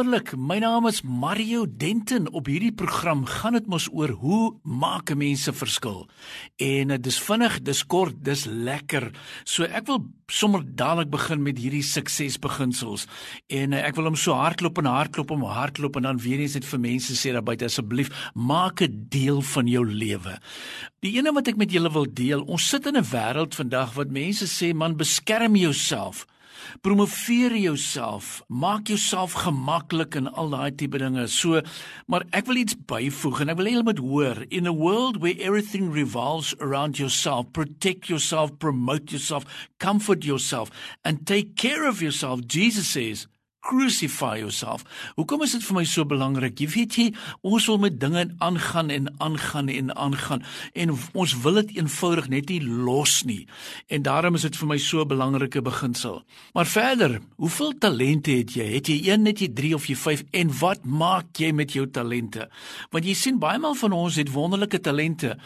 Wonderlik. My naam is Mario Denton. Op hierdie program gaan dit mos oor hoe maak 'n mens 'n verskil. En dit is vinnig, dis kort, dis lekker. So ek wil sommer dadelik begin met hierdie suksesbeginsels. En eh, ek wil hom so hardloop en hardloop om hardloop en dan weer eens net vir mense sê daar buite asseblief maak dit deel van jou lewe. Die ene wat ek met julle wil deel, ons sit in 'n wêreld vandag wat mense sê man beskerm jouself. Promoveer jouself, maak jouself gemaklik en al daai tipe dinge. So, maar ek wil iets byvoeg en ek wil hê julle moet hoor, in a world where everything revolves around yourself, protect yourself, promote yourself, comfort yourself and take care of yourself. Jesus says, crucify yourself. Hoekom is dit vir my so belangrik? Jy weet jy, ons wil met dinge aangaan en aangaan en aangaan en ons wil dit eenvoudig net nie los nie. En daarom is dit vir my so 'n belangrike beginsel. Maar verder, hoeveel talente het jy? Het jy 1, het jy 3 of jy 5 en wat maak jy met jou talente? Want jy sien baie maal van ons het wonderlike talente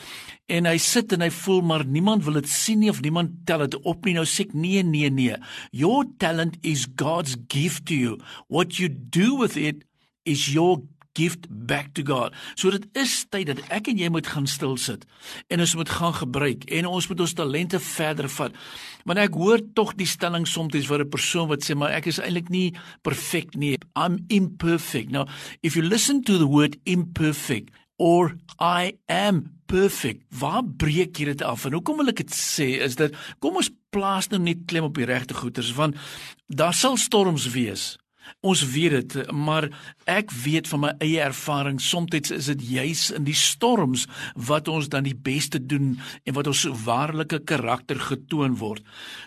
en hy sit en hy voel maar niemand wil dit sien nie of niemand tel dit op nie nou sê ek nee nee nee your talent is god's gift to you what you do with it is your gift back to God. So dit is tyd dat ek en jy moet gaan stil sit en ons moet gaan gebruik en ons moet ons talente verder vat. Want ek hoor tog die stelling soms vir 'n persoon wat sê maar ek is eintlik nie perfek nie. I'm imperfect. Now, if you listen to the word imperfect or I am perfect. Waar breek jy dit af? En hoekom wil ek dit sê is dat kom ons plaas nou net klem op die regte goeters want daar sal storms wees. Ons weet dit, maar ek weet van my eie ervaring, soms is dit juis in die storms wat ons dan die beste doen en wat ons waarlike karakter getoon word.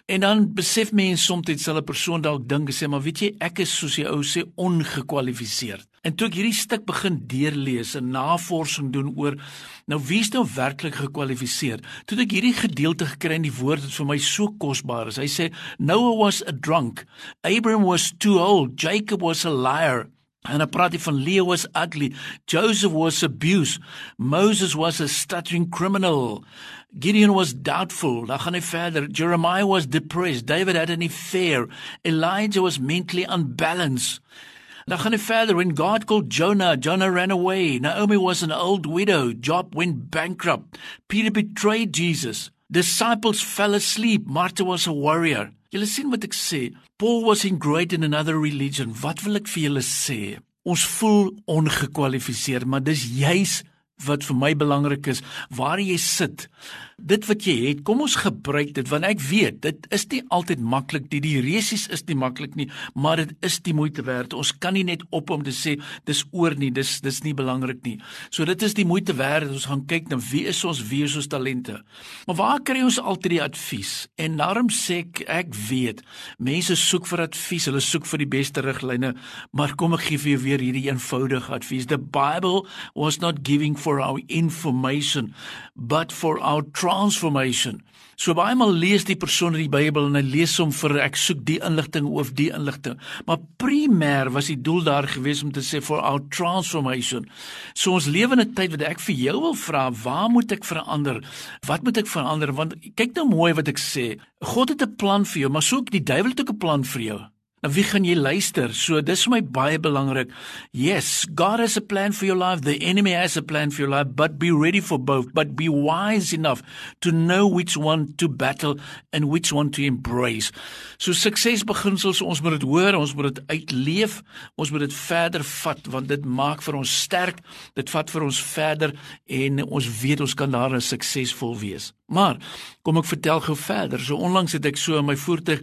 En dan besef mense soms sal 'n persoon dalk dink sê, maar weet jy, ek is soos die ou sê ongekwalifiseerd. En toe ek hierdie stuk begin deurlees en navorsing doen oor nou wie is nou werklik gekwalifiseer, toe ek hierdie gedeelte gekry in die woord wat vir my so kosbaar is. Hy sê Noah was a drunk, Abraham was too old, Jacob was a liar. En hy praat van Leo was ugly, Joseph was abused, Moses was a stuttering criminal. Gideon was doubtful. Dan gaan hy verder. Jeremiah was depressed. David had an affair. Elijah was mentally unbalanced. Dan gaan verder. When God called Jonah, Jonah ran away. Naomi was an old widow. Job went bankrupt. Peter betrayed Jesus. Disciples fell asleep. Martha was a warrior. Julle sien wat ek sê. Paul was ingrained in another religion. Wat wil ek vir julle sê? Ons voel ongekwalifiseer, maar dis juis wat vir my belangrik is, waar jy sit dit wat jy het, kom ons gebruik dit want ek weet dit is nie altyd maklik die die resies is nie maklik nie, maar dit is die moeite werd. Ons kan nie net op om te sê dis oor nie, dis dis nie belangrik nie. So dit is die moeite werd. Ons gaan kyk na wie is ons wie is ons talente. Maar waar kry ons altyd die advies? En daarom sê ek ek weet, mense soek vir advies, hulle soek vir die beste riglyne, maar kom ek gee vir jou weer hierdie eenvoudige advies. The Bible was not giving for our information, but for our transformation. So baie maal lees die persoon die Bybel en hy lees hom vir ek soek die inligting of die inligting. Maar primêr was die doel daar gewees om te sê for our transformation. So ons lewe in 'n tyd wat ek vir jou wil vra, waar moet ek verander? Wat moet ek verander? Want kyk nou mooi wat ek sê. God het 'n plan vir jou, maar soek die duiwel het ook 'n plan vir jou. Na wie gaan jy luister? So dis vir my baie belangrik. Yes, God has a plan for your life. The enemy has a plan for your life, but be ready for both. But be wise enough to know which one to battle and which one to embrace. So suksesbeginsels, ons moet dit hoor, ons moet dit uitleef, ons moet dit verder vat want dit maak vir ons sterk. Dit vat vir ons verder en ons weet ons kan daar suksesvol wees. Maar kom ek vertel gou verder. So onlangs het ek so in my voertuig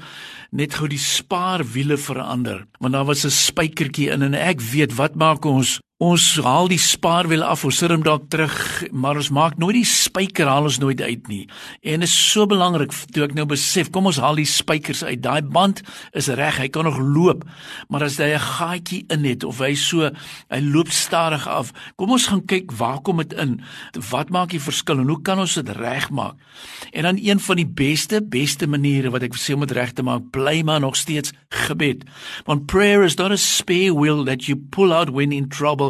net gou die spaarwiele verander. Want daar was 'n spykertjie in en ek weet wat maak ons Ons haal die spaarwiel af, ons sit hom dalk terug, maar ons maak nooit die spyker haal ons nooit uit nie. En dit is so belangrik toe ek nou besef, kom ons haal die spykers uit. Daai band is reg, hy kan nog loop, maar as hy 'n gaatjie in het of hy so hy loop stadig af, kom ons gaan kyk waar kom dit in? Wat maak die verskil en hoe kan ons dit regmaak? En dan een van die beste beste maniere wat ek sê om dit reg te maak, bly maar nog steeds gebed. Want prayer is not a spare wheel that you pull out when in trouble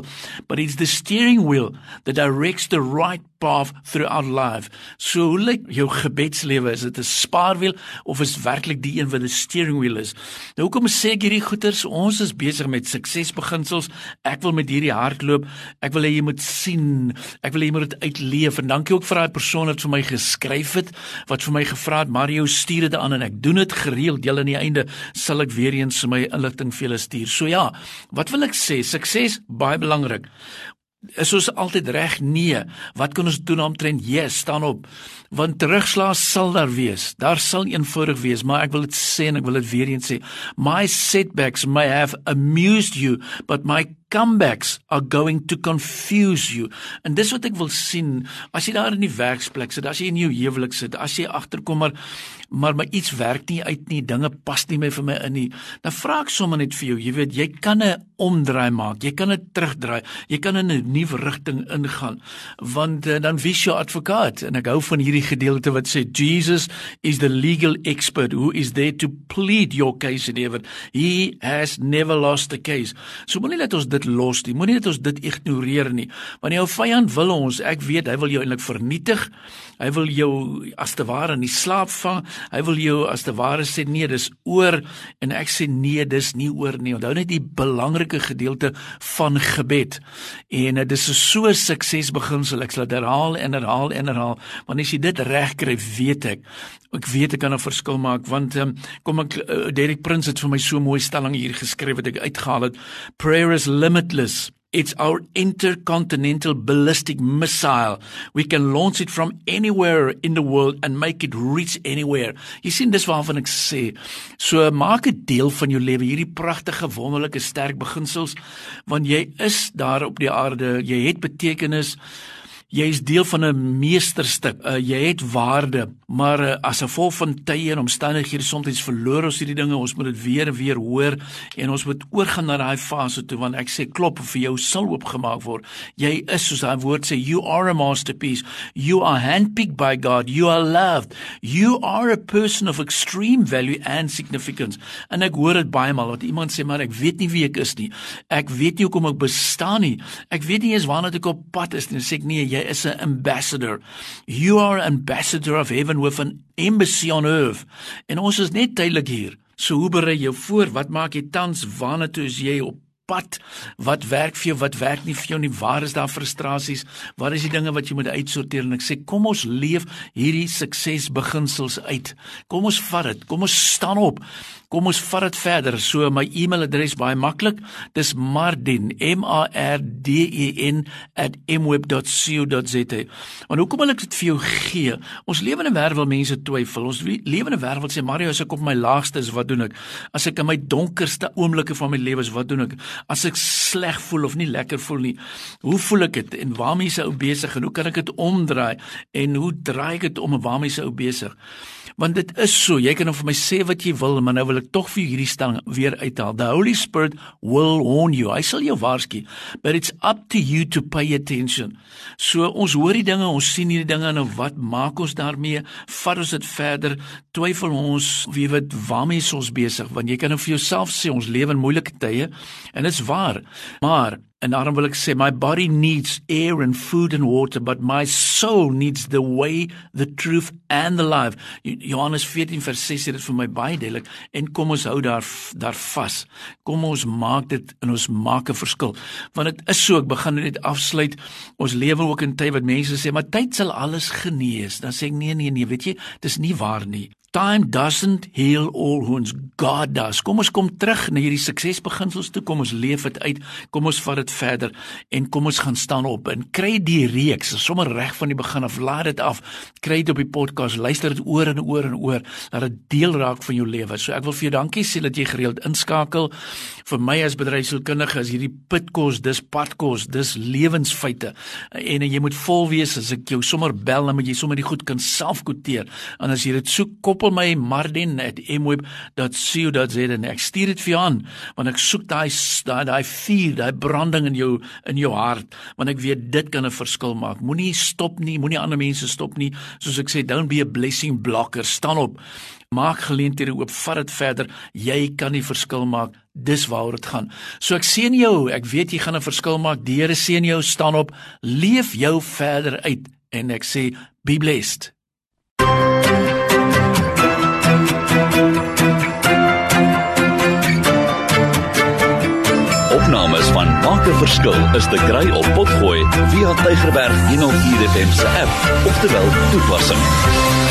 but it's the steering wheel that directs the right path throughout life. So hoe lyk jou gebedslewe? Is dit 'n spaarwiel of is werklik die een wat 'n steering wheel is? Nou hoekom sê ek hierdie goeters? Ons is besig met suksesbeginsels. Ek wil met hierdie hardloop. Ek wil hê jy moet sien. Ek wil hê jy moet dit uitleef. En dankie ook vir daai persoon wat vir my geskryf het wat vir my gevra het, Mario, stuur dit aan en ek doen dit gereeld. Deel aan die einde sal ek weer eens my inligting vir julle stuur. So ja, wat wil ek sê? Sukses baie belangrik. Is ons altyd reg? Nee. Wat kan ons doen omtrent? Yes, staan op. Want terugslag sal daar wees. Daar sal eenvoudig wees, maar ek wil dit sê en ek wil dit weer eens sê. My setbacks may have amused you, but my comebacks are going to confuse you. En dis wat ek wil sien. As jy daar in die werksplek sit, as jy in jou huwelik sit, as jy agterkom maar maar my iets werk nie uit nie, dinge pas nie meer vir my in nie. Dan vra ek sommer net vir jou, jy weet, jy kan 'n omdraai maak. Jy kan dit terugdraai. Jy kan in 'n nuwe rigting ingaan. Want uh, dan is jou advokaat? En ek hou van hierdie gedeelte wat sê Jesus is the legal expert who is there to plead your case in heaven. He has never lost a case. So moenie net ons dit los nie. Moenie net ons dit ignoreer nie. Want jou vyand wil ons, ek weet, hy wil jou eintlik vernietig. Hy wil jou as te ware in die slaap vang. Hy wil jou as te ware sê nee, dis oor en ek sê nee, dis nie oor nie. Onthou net die belangrike gedeelte van gebed. En dit is so suksesbeginsel. Ek sal dit herhaal en herhaal en herhaal. Want as jy dit reg kry, weet ek ek weet ek kan 'n verskil maak want um, kom ek uh, Derek Prince het vir my so mooi stelling hier geskryf wat ek uitgehaal het. Prayer is limitless. It's our intercontinental ballistic missile. We can launch it from anywhere in the world and make it reach anywhere. Jy sien dis waarvan ek sê. So maak dit deel van jou lewe hierdie pragtige wonderlike sterk beginsels want jy is daar op die aarde. Jy het betekenis. Jy is deel van 'n meesterstuk. Uh, jy het waarde, maar uh, as 'n gevolg van tye en omstandighede soms verloor ons hierdie dinge. Ons moet dit weer en weer hoor en ons moet oorgaan na daai fase toe want ek sê klop vir jou sal oopgemaak word. Jy is soos daai woord sê you are a masterpiece. You are handpicked by God. You are loved. You are a person of extreme value and significance. En ek hoor dit baie maal dat iemand sê maar ek weet nie wie ek is nie. Ek weet nie hoekom ek bestaan nie. Ek weet nie eens waarna ek op pad is nie. Sê ek nee, jy is 'n ambassador. You are ambassador of heaven with an embassy on earth. En ons is net tydelik hier. So hoe berei jy voor? Wat maak jy tans? Waarna toe is jy op pad? Wat werk vir jou? Wat werk nie vir jou nie? Waar is daar frustrasies? Wat is die dinge wat jy moet uitsorteer? En ek sê, kom ons leef hierdie suksesbeginsels uit. Kom ons vat dit. Kom ons staan op. Kom ons vat dit verder. So my e-mailadres baie maklik. Dis Mardin M A R D E N @mweb.co.za. Want hoekom wil ek dit vir jou gee? Ons lewe in 'n wêreld waar mense twyfel. Ons lewe in 'n wêreld wat sê Mario, as ek op my laagste is, wat doen ek? As ek in my donkerste oomblikke van my lewe is, wat doen ek? As ek sleg voel of nie lekker voel nie, hoe voel ek dit en waarmee is ou besig en hoe kan ek dit omdraai en hoe draai ek dit om en waarmee is ou besig? Want dit is so jy kan nou vir my sê wat jy wil maar nou wil ek tog vir hierdie stelling weer uithaal. The holy spirit will warn you. Hy sal jou waarsku but it's up to you to pay attention. So ons hoor die dinge ons sien hierdie dinge en nou wat maak ons daarmee? Vat ons dit verder. Twyfel ons wie weet waarmee ons besig? Want jy kan nou vir jouself sê ons lewe in moeilike tye en dit is waar. Maar En daarom wil ek sê my body needs air and food and water but my soul needs the way, the truth and the life. Johannes 14 vers 6 sê dit vir my baie duidelik en kom ons hou daar daar vas. Kom ons maak dit en ons maak 'n verskil. Want dit is so ek begin net afsluit. Ons lewe ook in tyd wat mense sê maar tyd sal alles genees. Dan sê ek nee nee nee, weet jy, dis nie waar nie. Time doesn't heal all wounds. God does. Kom ons kom terug na hierdie suksesbeginsels toe. Kom ons leef dit uit. Kom ons vat dit verder en kom ons gaan staan op en kry die reeks sommer reg van die begin af. Laat dit af. Kry dit op die podcast. Luister dit oor en oor en oor. Laat dit deel raak van jou lewe. So ek wil vir jou dankie sê dat jy gereeld inskakel. Vir my as bedryfskundige is hierdie pitkos, dis padkos, dis lewensfeite. En jy moet vol wees as ek jou sommer bel, dan moet jy sommer die goed kan self kwoteer. En as jy dit soek kop koppel my martin@mweb.co.za en ek stuur dit vir jou aan want ek soek daai daai daai vuur, daai branding in jou in jou hart want ek weet dit kan 'n verskil maak. Moenie stop nie, moenie ander mense stop nie. Soos ek sê, don't be a blessing blocker. Staan op. Maak geleenthede oop, vat dit verder. Jy kan die verskil maak. Dis waaroor dit gaan. So ek seën jou. Ek weet jy gaan 'n verskil maak. Die Here seën jou. Staan op. Leef jou verder uit en ek sê be blessed. Verskil is te kry op Potgooi via Tigerberg 104 FM se app of te wel toepassing.